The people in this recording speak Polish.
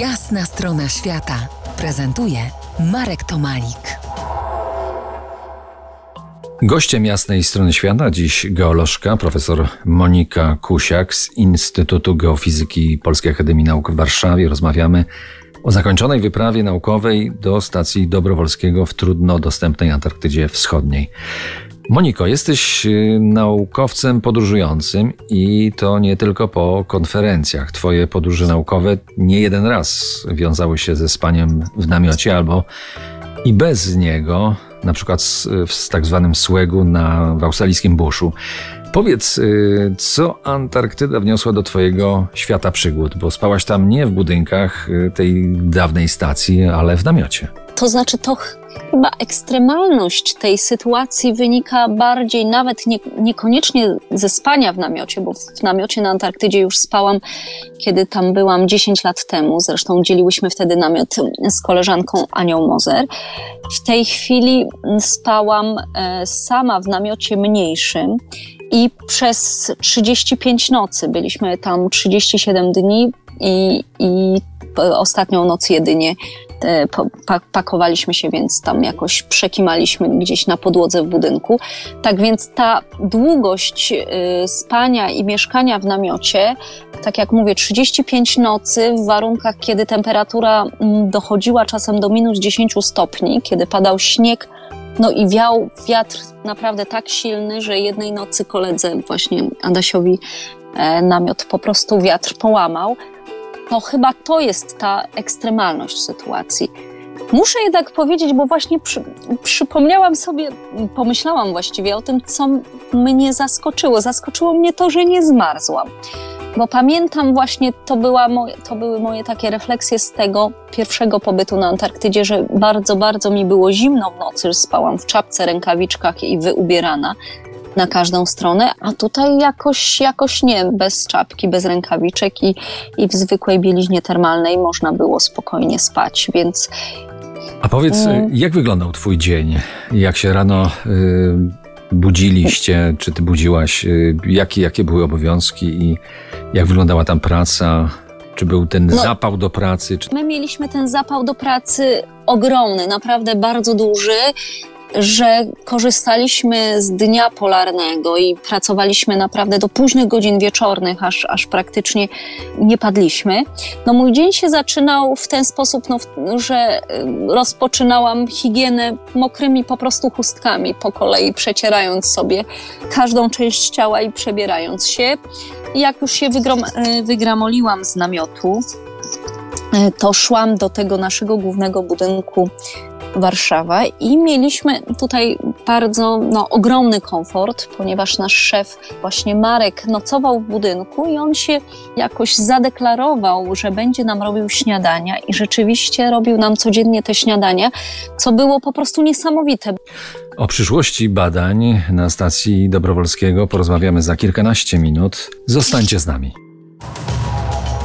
Jasna strona świata prezentuje Marek Tomalik. Gościem jasnej strony świata dziś geolożka profesor Monika Kusiak z Instytutu Geofizyki Polskiej Akademii Nauk w Warszawie. Rozmawiamy o zakończonej wyprawie naukowej do stacji Dobrowolskiego w trudno dostępnej Antarktydzie Wschodniej. Moniko, jesteś y, naukowcem podróżującym i to nie tylko po konferencjach. Twoje podróże naukowe nie jeden raz wiązały się ze spaniem w namiocie albo i bez niego, na przykład z tak zwanym słegu na, w buszu. Powiedz, y, co Antarktyda wniosła do Twojego świata przygód, bo spałaś tam nie w budynkach y, tej dawnej stacji, ale w namiocie. To znaczy, to chyba ekstremalność tej sytuacji wynika bardziej nawet nie, niekoniecznie ze spania w namiocie, bo w namiocie na Antarktydzie już spałam, kiedy tam byłam 10 lat temu. Zresztą dzieliłyśmy wtedy namiot z koleżanką Anią Mozer. W tej chwili spałam e, sama w namiocie mniejszym. I przez 35 nocy byliśmy tam 37 dni i, i ostatnią noc jedynie E, pakowaliśmy się, więc tam jakoś przekimaliśmy gdzieś na podłodze w budynku. Tak więc ta długość e, spania i mieszkania w namiocie, tak jak mówię, 35 nocy w warunkach, kiedy temperatura mm, dochodziła czasem do minus 10 stopni, kiedy padał śnieg, no i wiał wiatr naprawdę tak silny, że jednej nocy koledze właśnie Adasiowi e, namiot po prostu wiatr połamał to chyba to jest ta ekstremalność sytuacji. Muszę jednak powiedzieć, bo właśnie przy, przypomniałam sobie, pomyślałam właściwie o tym, co mnie zaskoczyło. Zaskoczyło mnie to, że nie zmarzłam. Bo pamiętam właśnie, to, była moje, to były moje takie refleksje z tego pierwszego pobytu na Antarktydzie, że bardzo, bardzo mi było zimno w nocy, że spałam w czapce, rękawiczkach i wyubierana na każdą stronę, a tutaj jakoś, jakoś nie, bez czapki, bez rękawiczek i, i w zwykłej bieliźnie termalnej można było spokojnie spać, więc... A powiedz, mm. jak wyglądał twój dzień? Jak się rano... Y budziliście, czy ty budziłaś, y, jakie, jakie były obowiązki i jak wyglądała tam praca? Czy był ten no, zapał do pracy? Czy... My mieliśmy ten zapał do pracy ogromny, naprawdę bardzo duży że korzystaliśmy z dnia polarnego i pracowaliśmy naprawdę do późnych godzin wieczornych, aż, aż praktycznie nie padliśmy. No mój dzień się zaczynał w ten sposób, no, że y, rozpoczynałam higienę mokrymi po prostu chustkami po kolei, przecierając sobie każdą część ciała i przebierając się. Jak już się wygrom, y, wygramoliłam z namiotu, to szłam do tego naszego głównego budynku Warszawa i mieliśmy tutaj bardzo no, ogromny komfort, ponieważ nasz szef, właśnie Marek, nocował w budynku i on się jakoś zadeklarował, że będzie nam robił śniadania i rzeczywiście robił nam codziennie te śniadania, co było po prostu niesamowite. O przyszłości badań na stacji Dobrowolskiego porozmawiamy za kilkanaście minut. Zostańcie z nami.